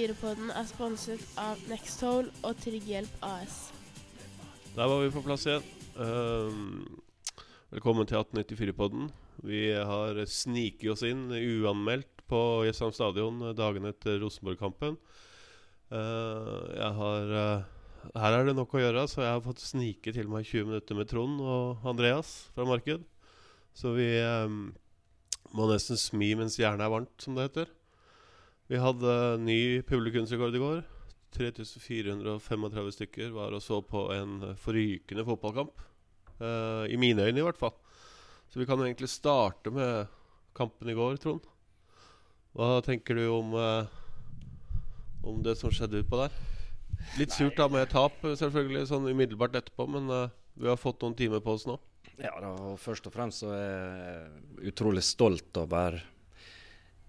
1894-podden er sponset av Nextol og Trygghjelp AS. Der var vi på plass igjen. Uh, velkommen til 1894-podden. Vi har sniket oss inn uanmeldt på Jessheim stadion dagen etter Rosenborg-kampen. Uh, jeg har uh, Her er det nok å gjøre, så jeg har fått snike til meg 20 minutter med Trond og Andreas fra Marked. Så vi um, må nesten smi mens jernet er varmt, som det heter. Vi hadde ny publikumsrekord i går. 3435 stykker var og så på en forrykende fotballkamp. Uh, I mine øyne, i hvert fall. Så vi kan egentlig starte med kampen i går, Trond. Hva tenker du om, uh, om det som skjedde utpå der? Litt surt da med tap, selvfølgelig, sånn umiddelbart etterpå, men uh, vi har fått noen timer på oss nå. Ja, da, og først og fremst så er jeg utrolig stolt over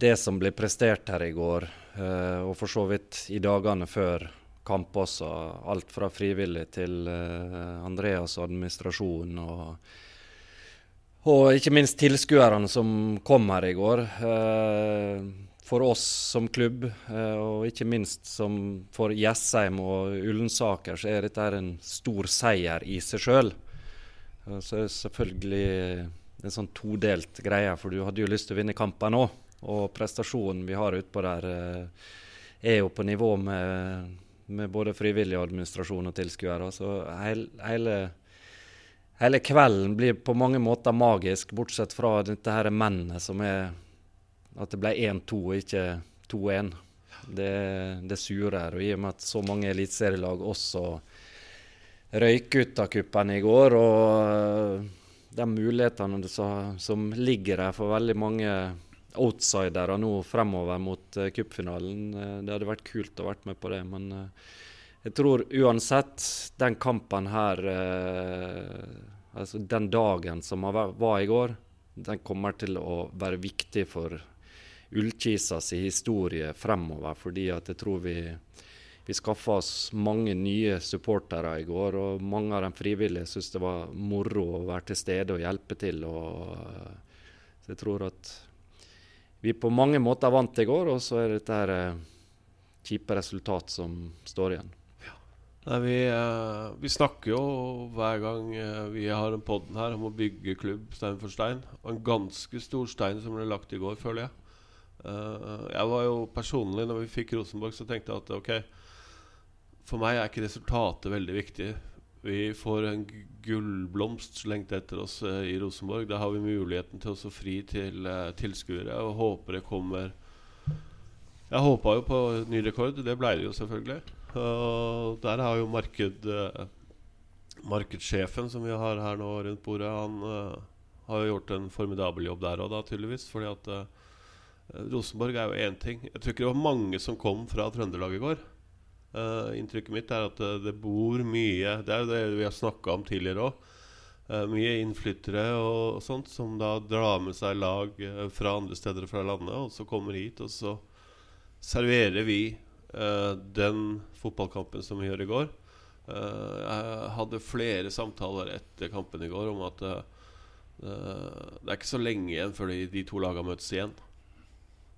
det som ble prestert her i går. eh, og for så vidt i dagene før kamp også. Alt fra frivillig til eh, Andreas og administrasjonen. Og, og ikke minst tilskuerne som kom her i går. Eh, for oss som klubb, og ikke minst som for Jessheim og Ullensaker, så er dette en stor seier i seg sjøl. Så er det selvfølgelig en sånn todelt greie, for du hadde jo lyst til å vinne kampen òg. Og prestasjonen vi har utpå der, eh, er jo på nivå med, med både frivillig administrasjon og tilskuere. Så hele, hele, kvelden blir på mange måter magisk, bortsett fra dette her mennet som er at det ble 1-2 og ikke 2-1. Det, det surer. Og i og med at så mange eliteserielag også røyk ut av kuppen i går, og de mulighetene som ligger der for veldig mange outsidere nå fremover mot uh, cupfinalen. Uh, det hadde vært kult å vært med på det, men uh, jeg tror uansett den kampen her Altså den dagen som var i går, den kommer til å være viktig for Ullkisas historie fremover, fordi at jeg tror vi vi skaffa oss mange nye supportere i går, og mange av de frivillige syntes det var moro å være til stede og hjelpe til. Og, så jeg tror at vi på mange måter vant i går, og så er dette her eh, kjipe resultat som står igjen. Nei, vi, eh, vi, snakker jo hver gang eh, vi har en podden her om å bygge klubb stein for stein. Og en ganske stor stein som ble lagt i går, føler jeg. Jeg var jo personlig, når vi fikk Rosenborg, så tenkte jeg at ok, for meg er ikke resultatet veldig viktig. Vi får en gullblomst slengt etter oss uh, i Rosenborg. Da har vi muligheten til å fri til uh, tilskuere og håper det kommer Jeg håpa jo på ny rekord. Det ble det jo selvfølgelig. Og der har jo marked, uh, markedssjefen som vi har her nå rundt bordet, han har jo gjort en formidabel jobb der òg, tydeligvis. Fordi at Rosenborg er jo én ting. Jeg tror ikke det var mange som kom fra Trøndelag i går. Uh, inntrykket mitt er at uh, det bor mye Det er jo det vi har snakka om tidligere òg. Uh, mye innflyttere og, og, sånt som da drar med seg lag fra andre steder fra landet, og så kommer hit, og så serverer vi den fotballkampen som vi gjør i går. jeg hadde flere samtaler etter kampen i går om at det er ikke så lenge igjen før de, de to lagene møtes igjen.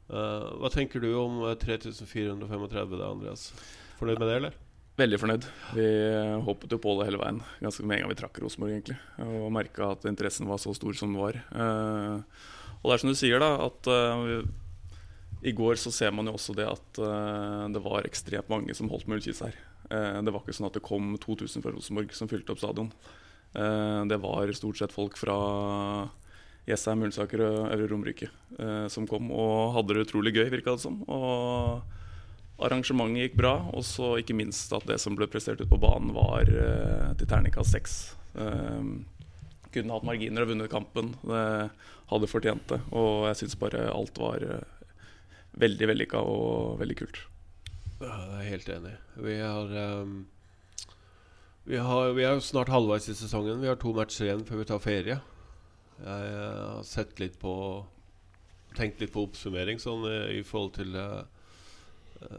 Uh, hva tenker du om 3435 da, Andreas? Fornøyd med det, eller? Veldig fornøyd. Vi håpet jo på det hele veien. Ganske med en gang vi trakk Rosenborg, egentlig. Og merka at interessen var så stor som den var. Uh, og det er som du sier, da, at uh, i går så ser man jo også det at det var ekstremt mange som holdt med ullkis her. det var ikke sånn at det kom 2000 fra Rosenborg som fylte opp stadion. det var stort sett folk fra Jessheim, Ullensaker og Øvre Romerike eh, som kom og hadde det utrolig gøy, virka det som. Og arrangementet gikk bra. Og så ikke minst at det som ble prestert ute på banen, var eh, til terningkast seks. Eh, kunne hatt marginer og vunnet kampen. Det hadde fortjent det. Og jeg syns bare alt var eh, veldig vellykka og veldig kult. Ja, jeg er helt enig. Vi har um vi, har, vi er snart halvveis i sesongen. Vi har to matcher igjen før vi tar ferie. Jeg har sett litt på Tenkt litt på oppsummering sånn i forhold til uh,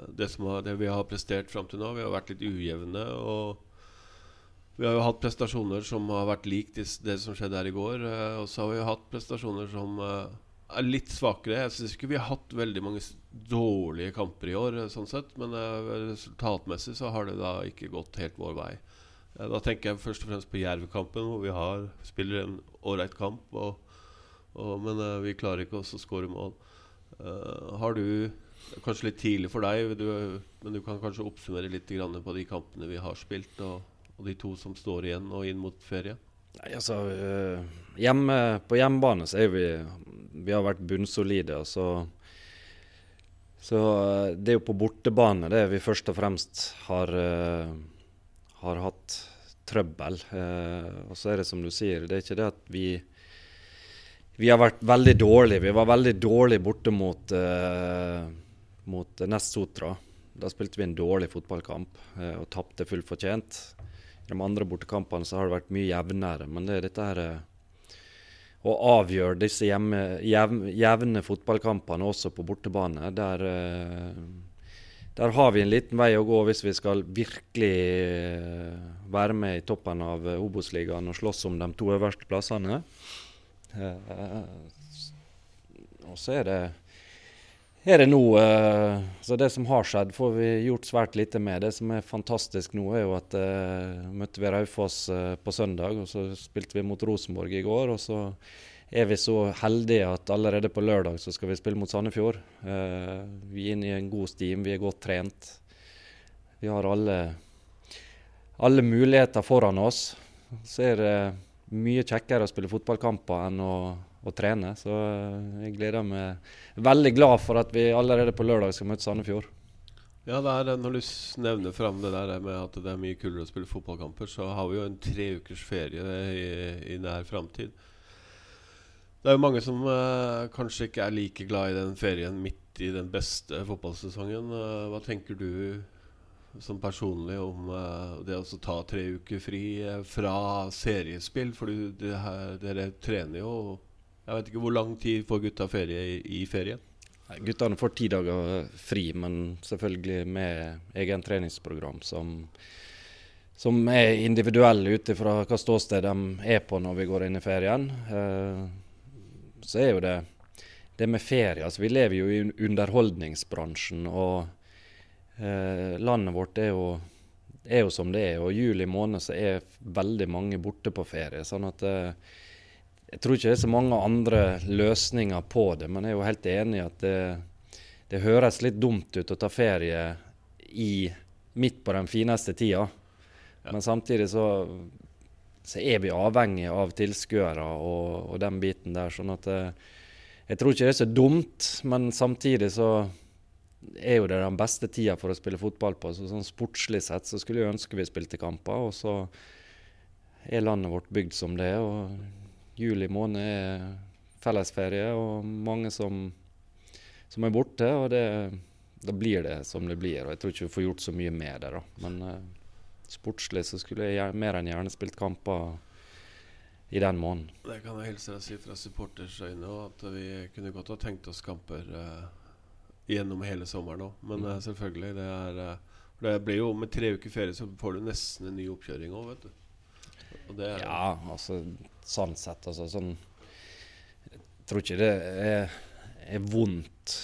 det, har, det, vi har prestert fram til nå. Vi har vært litt ujevne. Og vi har jo hatt prestasjoner som har vært lik det, det som skjedde her i går. Uh, og så har vi jo hatt prestasjoner som uh, er litt svakere. Jeg syns ikke vi har hatt veldig mange dårlige kamper i år, eh, sånn sett. Men eh, resultatmessig så har det da ikke gått helt vår vei. Eh, Da tenker jeg først og fremst på Jerv-kampen, hvor vi har, spiller en ålreit kamp. Og, og, men eh, vi klarer ikke å skåre mål. Eh, har du Kanskje litt tidlig for deg, du, men du kan kanskje oppsummere litt på de kampene vi har spilt, og, og de to som står igjen og inn mot ferie? Nei, altså, øh, hjemme, på hjemmebane så er vi Vi har vært bunnsolide. og Så, så øh, det er jo på bortebane det vi først og fremst har, øh, har hatt trøbbel. Uh, og så er det som du sier, det er ikke det at vi vi har vært veldig dårlige. Vi var veldig dårlige borte mot, uh, mot Nest Sotra. Da spilte vi en dårlig fotballkamp uh, og tapte fullt fortjent. I de andre bortekampene så har det vært mye jevnere, men det er dette her uh, å avgjøre disse hjemme, jevne, jevne fotballkampene også på bortebane. Der, der har vi en liten vei å gå hvis vi skal virkelig være med i toppen av Obos-ligaen og slåss om de to øverste plassene. Og så er det er det nå uh, Så det som har skjedd, får vi gjort svært lite med. Det som er fantastisk nå, er jo at uh, møtte vi Raufoss på søndag, og så spilte vi mot Rosenborg i går. Og så er vi så heldige at allerede på lørdag så skal vi spille mot Sandefjord. vi er inne i en god steam, vi er godt trent. Vi har alle, alle muligheter foran oss. Så er det mye kjekkere å spille fotballkamper enn å, å, trene. Så jeg gleder meg veldig glad for at vi allerede på lørdag skal møte Sandefjord. Ja, det er, Når du nevner fram det der med at det er mye kulere å spille fotballkamper, så har vi jo en tre ukers ferie i, i nær framtid. Det er jo mange som eh, kanskje ikke er like glad i den ferien midt i den beste fotballsesongen. Eh, hva tenker du som personlig om eh, det å ta tre uker fri fra seriespill? For dere trener jo Jeg vet ikke hvor lang tid får gutta ferie i, i ferien? Nei, guttene får ti dager fri, men selvfølgelig med egen treningsprogram som, som er individuelle ut ifra hva ståsted de er på når vi går inn i ferien. Uh, så er jo det det med ferie altså Vi lever jo i underholdningsbransjen. og Eh, landet vårt er jo, er jo, som det er, og juli måned så er veldig mange borte på ferie. sånn at eh, Jeg tror ikke det er så mange andre løsninger på det, men jeg er jo helt enig i at det, det høres litt dumt ut å ta ferie i, midt på den fineste tida. Ja. Men samtidig så, så, er vi avhengig av tilskuere og, og, den biten der. sånn at eh, jeg tror ikke det er så dumt, men samtidig så er jo det den beste tida for å spille fotball på. Så sånn Sportslig sett så skulle jeg ønske vi spilte kamper. Og så er landet vårt bygd som det er. Og juli måned er fellesferie og mange som, som er borte. Og det, da blir det som det blir. Og jeg tror ikke vi får gjort så mye med det, da. Men uh, sportslig så skulle jeg mer enn gjerne spilt kamper i den måneden. Det kan jeg hilse deg si fra supporters øyne, òg, at vi kunne godt ha tenkt oss kamper. Uh gjennom hele sommeren òg. Men uh, selvfølgelig, det er Det blir jo med tre uker ferie, så får du nesten en ny oppkjøring òg, vet du. Er, ja, altså sånn sett, altså sånn Jeg tror ikke det er, er vondt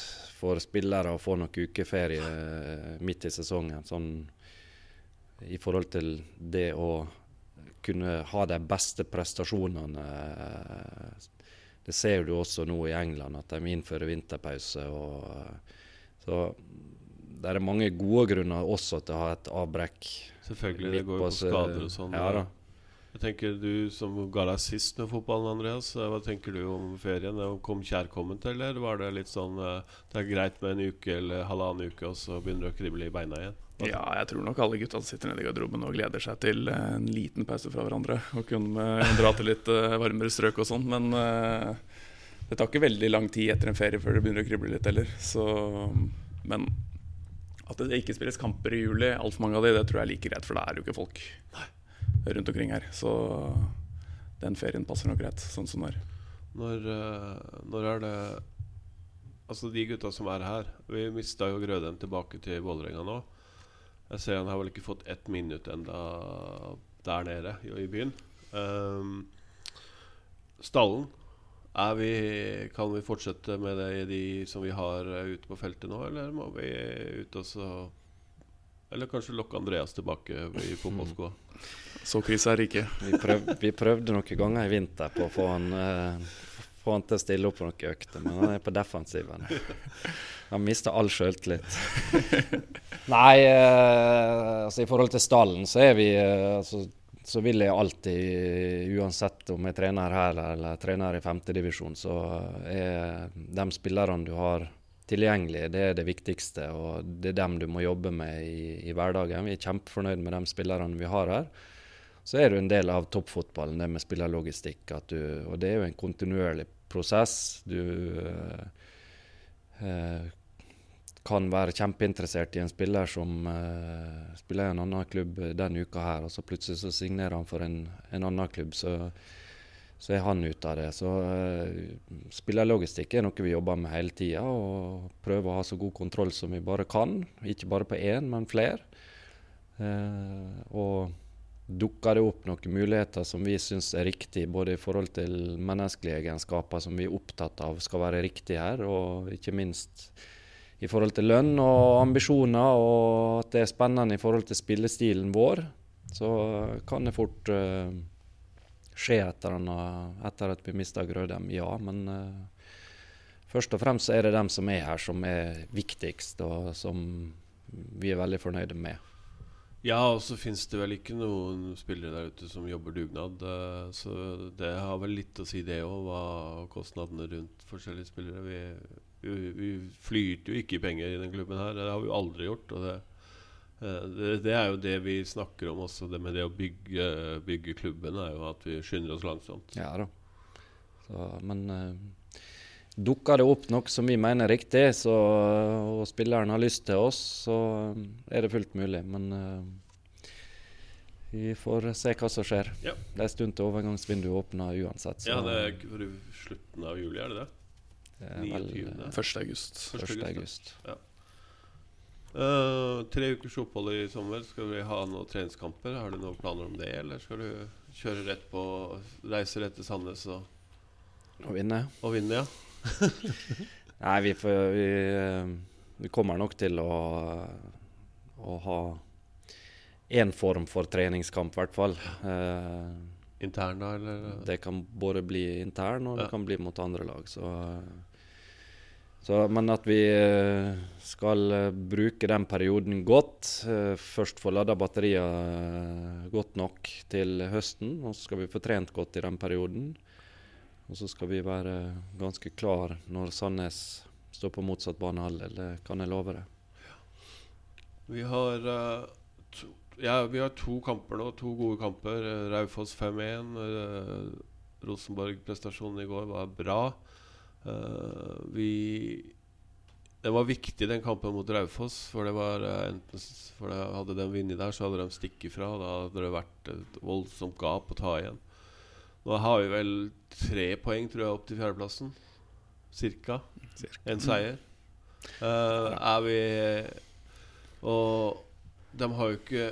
for spillere å få noen ukeferie midt i sesongen. Sånn i forhold til det å kunne ha de beste prestasjonene det ser du også nå i England, at de innfører vinterpause. Og, så det er mange gode grunner også til å ha et avbrekk. Selvfølgelig, det går jo på skader og sånn. Ja, da. Jeg tenker Du som ga deg sist med fotballen, Andreas. Hva tenker du om ferien? Kom kjærkomment, eller var det litt sånn Det er greit med en uke eller halvannen uke, og så begynner det å krible i beina igjen? Ja, jeg tror nok alle gutta sitter nede i garderoben og gleder seg til en liten pause fra hverandre. Og kunne dra til litt varmere strøk og sånn. Men det tar ikke veldig lang tid etter en ferie før det begynner å krible litt heller. Så, men at det ikke spilles kamper i juli, altfor mange av de, det tror jeg er like greit. For det er jo ikke folk rundt omkring her. Så den ferien passer nok greit, sånn som det er. Når, uh, når er det Altså de gutta som er her Vi mista jo Grødem tilbake til Vålerenga nå. Jeg ser han har vel ikke fått ett minutt enda der nede i byen. Um, stallen vi, kan vi fortsette med det i de som vi har eh, ute på feltet nå, eller må vi ut og Eller kanskje lokke Andreas tilbake i fotballskoa? Så krise er det ikke. Vi, prøv, vi prøvde noen ganger i vinter på å få han, eh, få han til å stille opp på noen økter, men han er på defensiven. Han mister all sjøltillit. Nei, eh, altså i forhold til stallen så er vi eh, altså, Så vil jeg alltid, uansett om jeg trener her eller trener i femtedivisjon, så er de spillerne du har tilgjengelig, det er det viktigste. Og det er dem du må jobbe med i, i hverdagen. Vi er kjempefornøyd med de spillerne vi har her. Så er du en del av toppfotballen, det med spillerlogistikk. Du, og det er jo en kontinuerlig prosess. Du eh, eh, kan være kjempeinteressert i en spiller som eh, spiller i en annen klubb denne uka her, og så plutselig så signerer han for en, en annen klubb. Så, så, er han ute av det. Så uh, spillerlogistikk er noe vi jobber med hele tida, og prøver å ha så god kontroll som vi bare kan. Ikke bare på én, men flere. Uh, og dukker det opp noen muligheter som vi syns er riktig, både i forhold til menneskelige egenskaper som vi er opptatt av skal være riktig her, og ikke minst i forhold til lønn og ambisjoner, og at det er spennende i forhold til spillestilen vår, så kan det fort uh, skje etter, at vi mista Grødem, ja. Men uh, først og fremst er det dem som er her, som er viktigst, og som vi er veldig fornøyde med. Ja, og så finnes det vel ikke noen spillere der ute som jobber dugnad. Eh, så det har vel litt å si, det òg, hva kostnadene rundt forskjellige spillere. Vi, vi, vi, flyter jo ikke i penger i den klubben her. Det har vi jo aldri gjort. Og det, det, det, er jo det vi snakker om også. Det med det å bygge, bygge klubben er jo at vi skynder oss langsomt. Ja da. Så, men uh, dukker det opp noe som vi mener er riktig, så, og spilleren har lyst til oss, så er det fullt mulig. Men uh, vi får se hva som skjer. Ja. Det er en stund til overgangsvinduet åpner uansett. Så. Ja, det er slutten av juli, er det det? det er vel, 1. august. 1. august. Ja. Uh, tre ukers opphold i sommer. Skal vi ha noen treningskamper? Har du noen planer om det, eller skal du kjøre rett på reise rett til Sandnes og, og vinne? Og vinne, ja. Nei, vi, får, vi, vi, kommer nok til å, å ha én form for treningskamp, i hvert fall. Eh, intern, da? Eller? Det kan både bli intern, og ja. det kan bli mot andre lag. Så, så, men at vi eh, skal eh, bruke den perioden godt. Eh, først få lada batteriene godt nok til høsten, og så skal vi få trent godt i den perioden. Og så skal vi være ganske klar når Sandnes står på motsatt banehalvdel. Det kan jeg love deg. Vi har, to, ja, vi har to kamper nå. To gode kamper. Raufoss 5-1. Uh, eh, Rosenborg-prestasjonen i går var bra. Uh, vi det var viktig, den kampen mot Raufoss. For det var enten for det Hadde de vunnet der, så hadde de stukket fra. Da hadde det vært et voldsomt gap å ta igjen. Nå har vi vel tre poeng, tror jeg, opp til fjerdeplassen. Cirka. Cirka. En seier. Uh, er vi Og de har jo ikke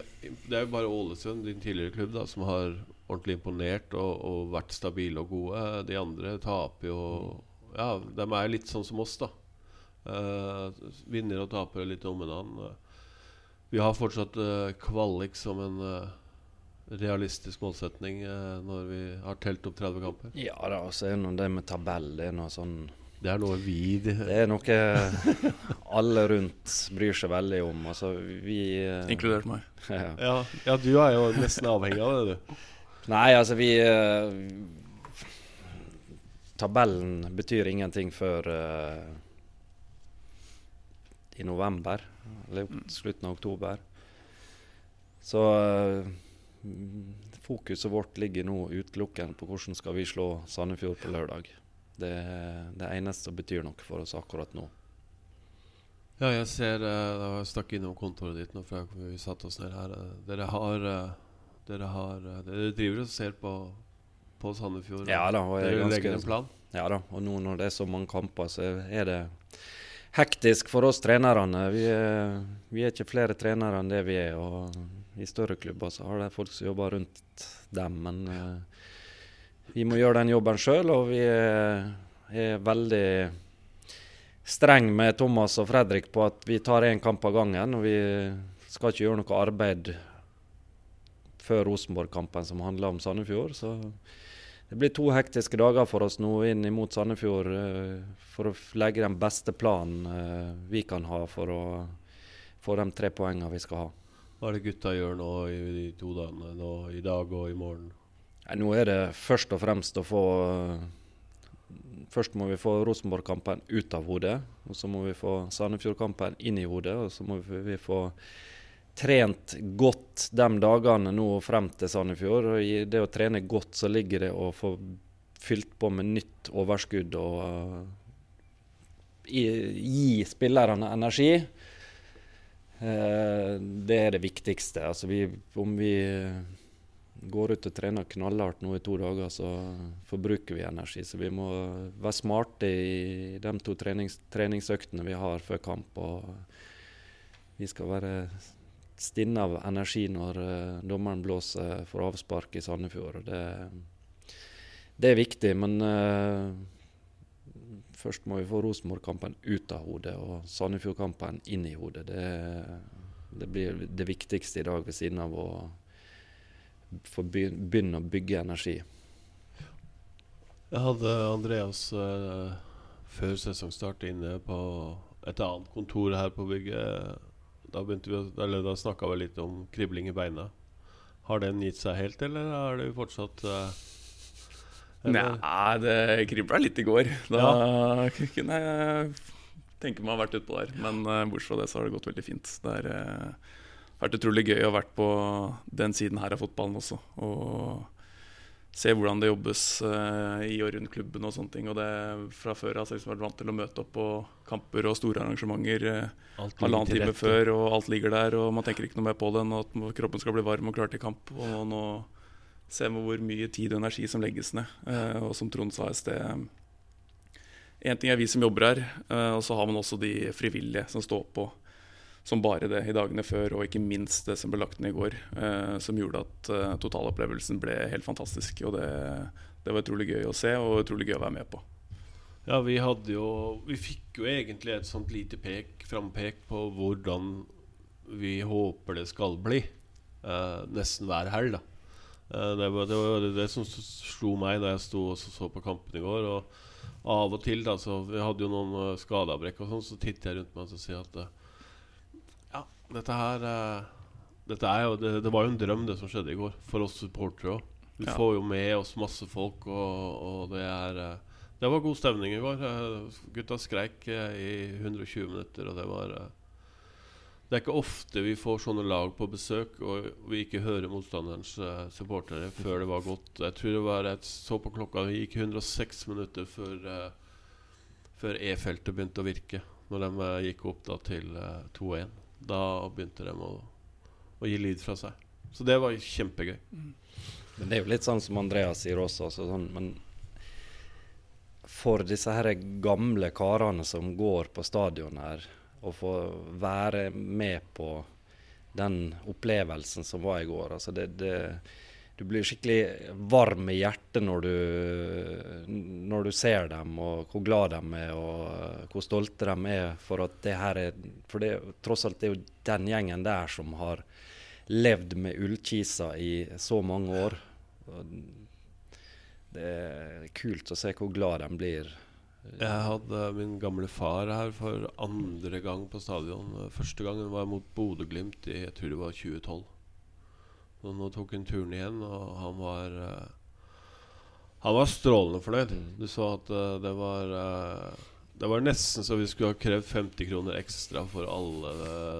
Det er jo bare Ålesund, din tidligere klubb, da som har ordentlig imponert og, og vært stabile og gode. De andre taper jo Ja, de er litt sånn som oss, da. Uh, vinner og taper litt om hverandre. Vi har fortsatt uh, kvalik som en uh, realistisk målsetning når vi har telt opp 30 kamper? Ja da, og så er det det med tabell. Det er noe sånn Det er noe vi Det er noe alle rundt bryr seg veldig om. Altså vi Inkludert meg. Ja. ja. ja, du er jo nesten avhengig av det, du. Nei, altså vi uh, Tabellen betyr ingenting før uh, i november, eller slutten av oktober. Så uh, fokuset vårt ligger nå utelukkende på hvordan skal vi slå Sandefjord på lørdag. Det er det eneste som betyr noe for oss akkurat nå. Ja, jeg ser har jeg stakk innom kontoret ditt nå før vi satte oss ned her. Dere har Dere har Dere driver og ser på, på Sandefjord? Ja da. Og dere ganske, en plan? Ja da. Og nå når det er så mange kamper, så er det hektisk for oss trenerne. Vi er, vi er ikke flere trenere enn det vi er. og i større klubber så har det folk som jobber rundt dem, men uh, vi må gjøre den jobben sjøl, og vi er, er veldig streng med Thomas og Fredrik på at vi tar én kamp av gangen. og Vi skal ikke gjøre noe arbeid før Rosenborg-kampen som handler om Sandefjord. Så det blir to hektiske dager for oss nå inn mot Sandefjord eh, for å legge den beste planen eh, vi kan ha for å få de tre poengene vi skal ha. Hva er det gutta gjør nå i de to dagene? Nå, I dag og i morgen? Nå er det først og fremst å få Først må vi få Rosenborg-kampen ut av hodet. og Så må vi få Sandefjord-kampen inn i hodet. Og så må vi få trent godt de dagene nå frem til Sandefjord. og I det å trene godt så ligger det å få fylt på med nytt overskudd og uh, gi spillerne energi. Uh, det er det viktigste. Altså vi, om vi går ut og trener knallhardt nå i to dager, så forbruker vi energi. Så vi må være smarte i de to trenings, treningsøktene vi har før kamp. og vi skal være stinne av energi når uh, dommeren blåser for avspark i Sandefjord. Det, det er viktig, men uh, først må vi få Rosenborg-kampen ut av hodet og Sandefjord-kampen inn i hodet. Det, det, blir det viktigste i dag, ved siden av å begynne å bygge energi. Jeg hadde Andreas uh, før sesongstart inne på et annet kontor her på bygget. Da, begynte snakka vi litt om kribling i beina. Har den gitt seg helt, eller er det fortsatt uh, Nei, det kribla litt i går. Da ja. kunne jeg tenke meg å ha vært utpå der. Men uh, bortsett fra det så har det gått veldig fint. Det har uh, vært utrolig gøy å ha vært på den siden her av fotballen også. Og se hvordan det jobbes uh, i og rundt klubben og sånne ting. Og det fra før har jeg liksom vært vant til å møte opp på kamper og store arrangementer uh, halvannen time før, og alt ligger der, og man tenker ikke noe mer på det enn at kroppen skal bli varm og klar til kamp. Og nå ser vi hvor mye tid og energi som legges ned. Uh, og som Trond sa i sted Én ting er vi som jobber her, og så har man også de frivillige som står på som bare det i dagene før, og ikke minst det som ble lagt ned i går, eh, som gjorde at eh, totalopplevelsen ble helt fantastisk. Og det, det, var utrolig gøy å se, og utrolig gøy å være med på. Ja, vi hadde jo Vi fikk jo egentlig et sånt lite pek, frampek på hvordan vi håper det skal bli. Eh, nesten hver helg, da. Eh, det, var, det, var, det som slo meg da jeg sto og så på kampen i går. Og av og til, da, så Vi hadde jo noen uh, skadeavbrekk og sånn, så titter jeg rundt meg og sier at uh, dette her uh, dette jo, det, det, var jo en drøm, det som skjedde i går, for oss supportere òg. Vi ja. får jo med oss masse folk, og, og det er uh, Det var god stemning i går. Uh, gutta skreik i 120 minutter, og det var Det er ikke ofte vi får sånne lag på besøk, og vi ikke hører motstanderens supportere før det var gått. Jeg tror det var Jeg så på klokka, det gikk 106 minutter før, før E-feltet begynte å virke. Når de gikk opp da til 2-1. Da begynte de å, å, gi lyd fra seg. Så det var kjempegøy. Men det er jo litt sånn som Andreas sier også. Så sånn, men for disse her gamle karene som går på stadion her, å få være med på den opplevelsen som var i går altså det, det du blir skikkelig varm i hjertet når du, når du, ser dem, og hvor glad de er, og hvor stolte de er for at det her er For det, tross alt det er jo den gjengen der som har levd med ullkisa i så mange år. Det er kult å se hvor glad de blir. Jeg hadde min gamle far her for andre gang på stadion. Første gangen var jeg mot Bodø-Glimt i jeg tror det var 2012. Så nå tok hun turen igjen, og han var uh, Han var strålende fornøyd. Mm. Du så at uh, det var uh, Det var nesten så vi skulle ha krevd 50 kroner ekstra for alle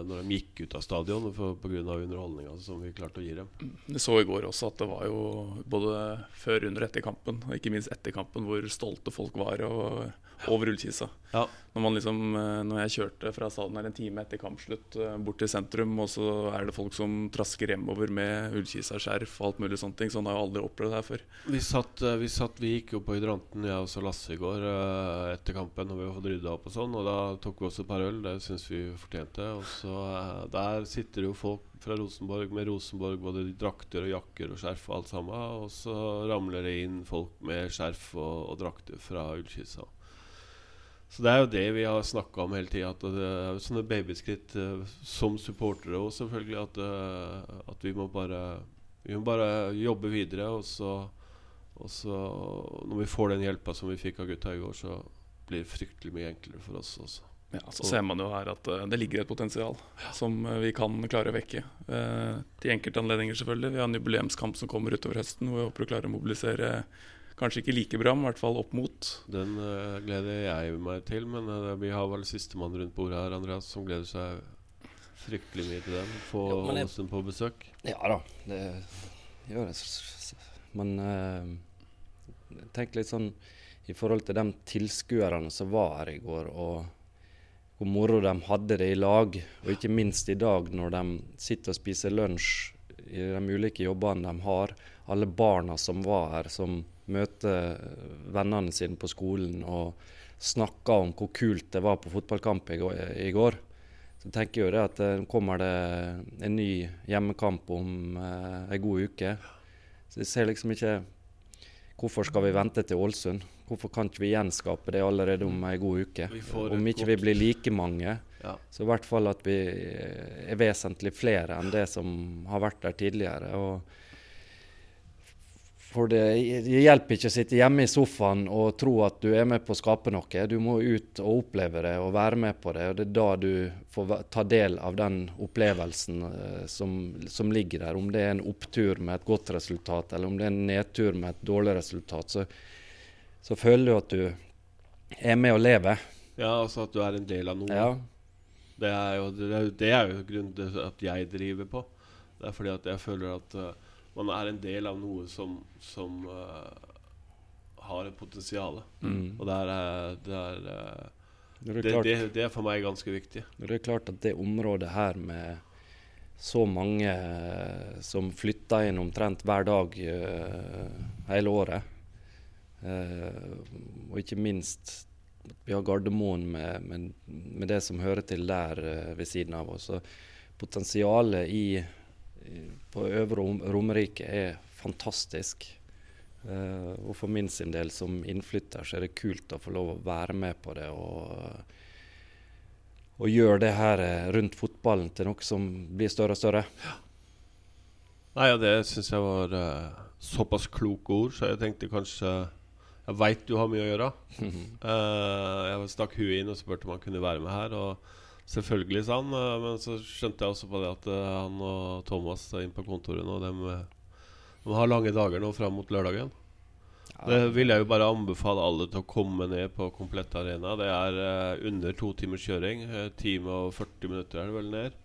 når de gikk ut av stadion pga. underholdninga som vi klarte å gi dem. Vi så i går også at det var jo både før, under og etter kampen, og ikke minst etter kampen, hvor stolte folk var. og over Ullkisa. Ja. Når, liksom, eh, når jeg kjørte fra salen her en time etter kampslutt eh, bort til sentrum, og så er det folk som trasker hjemover med Ullkisa-skjerf og alt mulig sånne ting. Sånn har jeg aldri opplevd det her før. Vi satt, eh, vi satt, vi gikk jo på hydranten, jeg og så Lasse i går, etter kampen. når vi hadde fått rydda opp og sånn. Og da tok vi også et par øl. Det syns vi fortjente. Og så Der sitter jo folk fra Rosenborg med Rosenborg, både drakter og jakker og skjerf og alt sammen. Og så ramler det inn folk med skjerf og, og drakter fra Ullkisa. Så det er jo det vi har snakka om hele tida. At det er sånne babyskritt eh, som supportere òg, selvfølgelig. At, eh, at vi må bare Vi må bare jobbe videre. Og så, og så når vi får den hjelpa som vi fikk av gutta i går, så blir det fryktelig mye enklere for oss også. Ja, Så ser man jo her at eh, det ligger et potensial som vi kan klare å vekke. Til enkelte anledninger, selvfølgelig. Vi har en jubileumskamp som kommer utover høsten, hvor vi håper å klare å mobilisere kanskje ikke like bra, men i hvert fall opp mot. Den uh, gleder jeg meg til, men uh, vi har vel sistemann rundt bordet her, Andreas, som gleder seg fryktelig mye til den. Få Ålesund på besøk. Ja da, det gjør jeg. Men uh, tenk litt sånn i forhold til de tilskuerne som var her i går, og hvor moro de hadde det i lag. Og ikke minst i dag, når de sitter og spiser lunsj i de ulike jobbene de har. Alle barna som var her, som møter vennene sine på skolen og snakker om hvor kult det var på fotballkamp i går. Så tenker jeg jo det at det kommer det en ny hjemmekamp om eh, en god uke. Så jeg ser liksom ikke Hvorfor skal vi vente til Ålesund? Hvorfor kan ikke vi gjenskape det allerede om en god uke? Om ikke vi blir like mange, Ja. så i hvert fall at vi er vesentlig flere enn det som har vært der tidligere. Og for det, det hjelper ikke å sitte hjemme i sofaen og tro at du er med på å skape noe. Du må ut og oppleve det og være med på det. og Det er da du får ta del av den opplevelsen eh, som, som ligger der. Om det er en opptur med et godt resultat, eller om det er en nedtur med et dårlig resultat, så, så føler du at du er med og lever. ja, altså at du er en del av noe. Ja. Det er jo, det er, det er jo grunnen til at jeg driver på. Det er fordi at jeg føler at eh, man er en del av noe som, som uh, har et potensial. Mm. Og det er, eh, det, er uh, det, det, er klart, det, det er for meg ganske viktig. når det er klart at det området her med så mange eh, som flytter inn omtrent hver dag uh, hele året, eh, og ikke minst vi har Gardermoen med, med, med det som hører til der eh, ved siden av oss. Så potensialet i, på Øvre Romerike er fantastisk. Eh, og for min sin del som innflytter så er det kult å få lov å være med på det. og og gjøre det her eh, rundt fotballen til noe som blir større og større. Nei, og det syns jeg var uh, såpass kloke ord, så jeg tenkte kanskje Jeg veit du har mye å gjøre. uh, jeg stakk huet inn og spurte om han kunne være med her. Og selvfølgelig, sa han. eh, men så skjønte jeg også på det at eh, han og Thomas er inne på kontoret nå. De, eh, de har lange dager nå fram mot lørdagen. Det vil jeg jo bare anbefale alle til å komme ned på Komplett Arena. Det er under to timers kjøring. Uh, time og 40 minutter er det vel ned.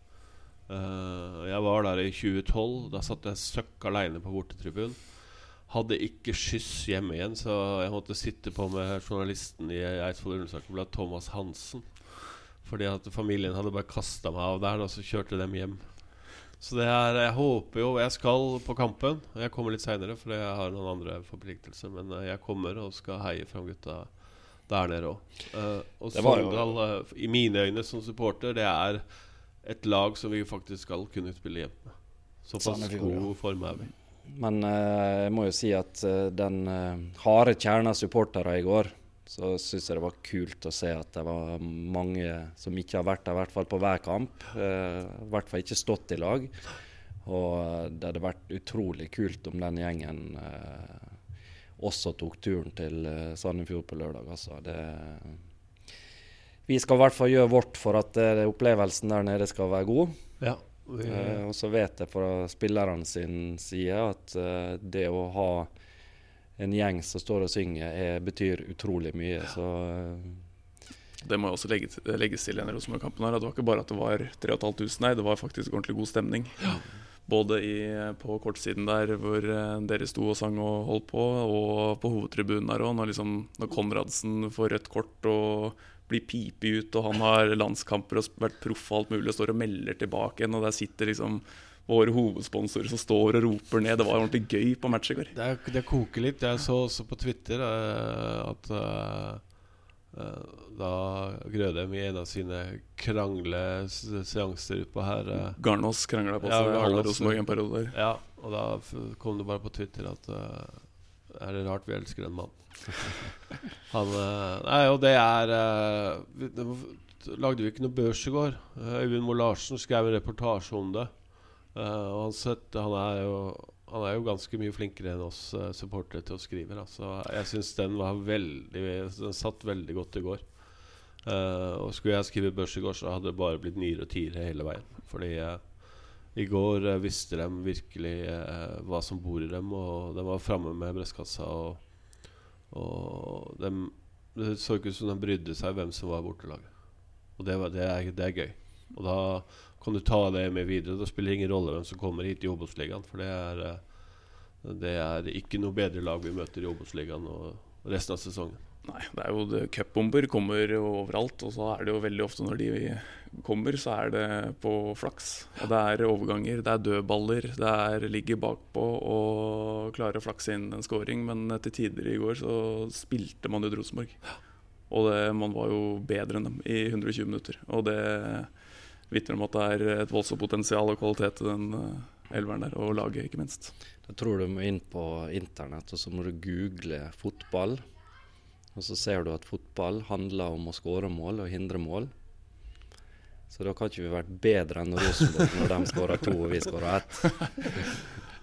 Jeg var der i 2012. Da satt jeg søkk aleine på bortetribunen. Hadde ikke skyss hjemme igjen, så jeg måtte sitte på med journalisten i Eidsvoll Ullensaker Thomas Hansen. Fordi at familien hadde bare kasta meg av der, og så kjørte dem hjem. Så det er, jeg håper jo Jeg skal på kampen. Jeg kommer litt seinere, for jeg har noen andre forpliktelser. Men eh, jeg kommer og skal heie fram gutta der nede òg. og Det Sogndal, eh, i mine øyne som supporter, det er et lag som vi faktisk skal kunne spille hjemme. Såpass god form er vi. Men uh, jeg må jo si at eh, den uh, harde kjerna supportere i går, så syns jeg det var kult å se at det var mange som ikke har vært der, i hvert fall på hver kamp. eh, I hvert fall ikke stått i lag. Og det hadde vært utrolig kult om den gjengen eh, også tok turen til eh, Sandefjord på lørdag. Altså. Det, vi skal i hvert fall gjøre vårt for at eh, opplevelsen der nede skal være god. Ja, Eh, og så vet jeg fra spillerne sin side at eh, det å ha en gjeng som står og synger, er, betyr utrolig mye. Så eh, Det må også legges, legges til i denne Rosenborg-kampen. her, at Det var ikke bare at det var 3500, nei, det var faktisk ordentlig god stemning. Både i, på kortsiden der hvor eh, dere sto og sang og holdt på, og på hovedtribunen der òg. Når, liksom, når Konradsen får rødt kort og blir pipet ut, og han har landskamper og vært proff og alt mulig, og står og melder tilbake igjen, og der sitter liksom våre hovedsponsor som står og roper ned. Det var ordentlig gøy på match i går. Det, er, det koker litt. Jeg så også på Twitter uh, at uh, uh, da Grødem i en av sine krangleseanser utpå her Garnås krangla på seg ja, halve Rosenborg en periode der. Ja, og da kom det bare på Twitter at er det rart vi elsker en mann. Han Nei, og det er Lagde vi ikke noe børs i går? Øyvind Moe Larsen skrev en reportasje om det. Uh, han, sett, han, er jo, han, er jo, ganske mye flinkere enn oss uh, supportere til å skrive. Da. Så jeg syns den var veldig Den satt veldig godt i går. Uh, og skulle jeg skrive børs i går, så hadde det bare blitt nyere og tiere hele veien. Fordi i går visste de virkelig hva som bor i dem, og de var framme med brystkassa. Og, og de, det så ikke ut som de brydde seg hvem som var bortelaget. Og det, var, det, er, det er gøy. Og da kan du ta det med videre. Det spiller ingen rolle hvem som kommer hit i Obos-ligaen. For det er, eh, det er ikke noe bedre lag vi møter i Obos-ligaen og resten av sesongen. Nei, det er jo det, Cupbomber kommer jo overalt, og så er det jo veldig ofte når de kommer, så er det på flaks. Og det er overganger, det er dødballer, det er ligger bakpå og klarer å flakse inn en scoring. Men til tider i går så spilte man ut Rosenborg. Og det, man var jo bedre enn dem i 120 minutter. Og det vitner om at det er et voldsomt potensial og kvalitet i den uh, elveren der, og laget ikke minst. Da tror du må inn på internett og så må du google fotball. Og så ser du at fotball handler om å skåre mål og hindre mål. Så da kan ikke vi vært bedre enn Rosenborg når de skårer to og vi skårer ett.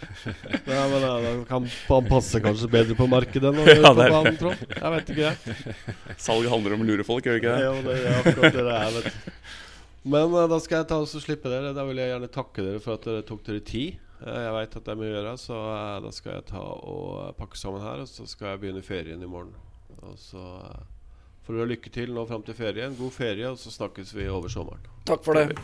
Nei, men da kan han passe kanskje bedre på markedet enn ja, på banen, tror Jeg vet ikke. det. Salget handler om å lure folk, gjør det ikke det? Jo, det er akkurat det det er. vet du men uh, da skal jeg ta og slippe dere. Da vil jeg gjerne takke dere for at dere tok dere tid. Uh, jeg veit at det er mye å gjøre, så uh, da skal jeg ta og pakke sammen her. Og så skal jeg begynne ferien i morgen. Og så får dere lykke til nå fram til ferien. God ferie, og så snakkes vi over sommeren. Takk for det.